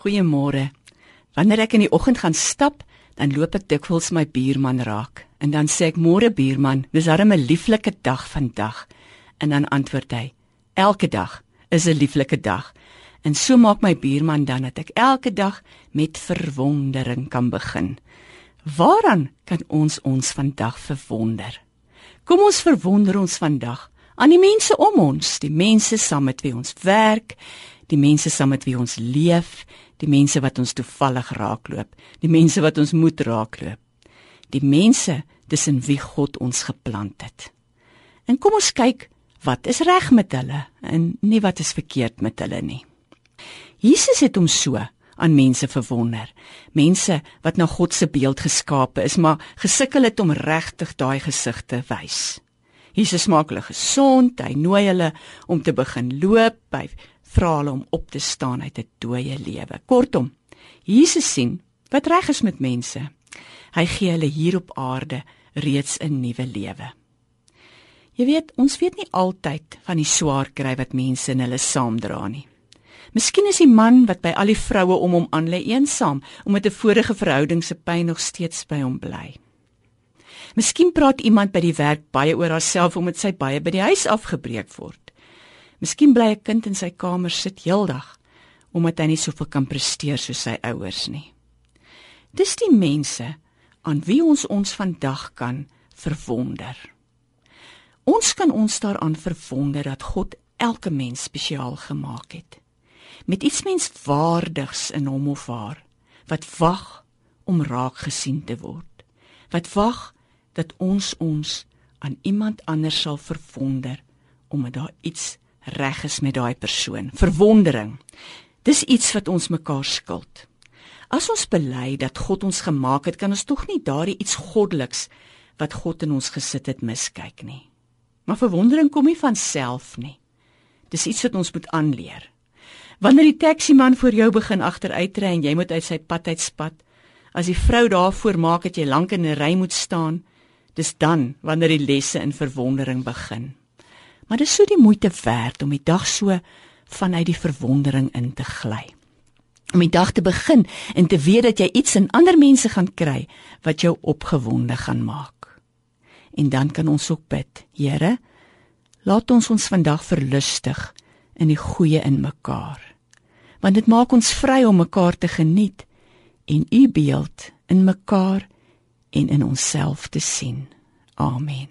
Goeiemôre. Wanneer ek in die oggend gaan stap, dan loop ek dikwels my buurman raak en dan sê ek môre buurman, dis darem 'n lieflike dag vandag. En dan antwoord hy: Elke dag is 'n lieflike dag. En so maak my buurman dan dat ek elke dag met verwondering kan begin. Waaraan kan ons ons vandag verwonder? Kom ons verwonder ons vandag aan die mense om ons, die mense saam met wie ons werk, die mense saam met wie ons leef, die mense wat ons toevallig raakloop, die mense wat ons moet raakloop. Die mense tussen wie God ons geplant het. En kom ons kyk wat is reg met hulle en nie wat is verkeerd met hulle nie. Jesus het hom so aan mense verwonder. Mense wat na God se beeld geskape is, maar gesukkel het om regtig daai gesig te wys. Jesus maak hulle gesond, hy nooi hulle om te begin loop, hy vra hulle om op te staan uit 'n dooie lewe. Kortom, Jesus sien wat reg is met mense. Hy gee hulle hier op aarde reeds 'n nuwe lewe. Jy weet, ons weet nie altyd van die swaar kry wat mense in hulle saamdra nie. Miskien is die man wat by al die vroue om hom aan lê eensaam omdat 'n vorige verhouding se pyn nog steeds by hom bly. Miskien praat iemand by die werk baie oor haarself omdat sy baie by die huis afgebreek word. Miskien bly 'n kind in sy kamer sit heeldag omdat hy nie soveel kan presteer soos sy ouers nie. Dis die mense aan wie ons ons vandag kan verwonder. Ons kan ons daaraan verwonder dat God elke mens spesiaal gemaak het met iets menswaardigs in hom of haar wat wag om raak gesien te word. Wat wag dat ons ons aan iemand anders sal verwonder omdat daar iets reg is met daai persoon. Verwondering. Dis iets wat ons mekaar skuld. As ons bely dat God ons gemaak het, kan ons tog nie daardie iets goddeliks wat God in ons gesit het miskyk nie. Maar verwondering kom nie van self nie. Dis iets wat ons moet aanleer. Wanneer die taximan voor jou begin agteruitry en jy moet uit sy pad uitspat, as die vrou daarvoor maak dat jy lank in 'n ry moet staan, dis dan wanneer die lesse in verwondering begin. Maar dit is so die moeite werd om die dag so vanuit die verwondering in te gly. Om die dag te begin en te weet dat jy iets in ander mense gaan kry wat jou opgewonde gaan maak. En dan kan ons ook bid. Here, laat ons ons vandag verlustig in die goeie in mekaar. Want dit maak ons vry om mekaar te geniet en u beeld in mekaar en in onsself te sien. Amen.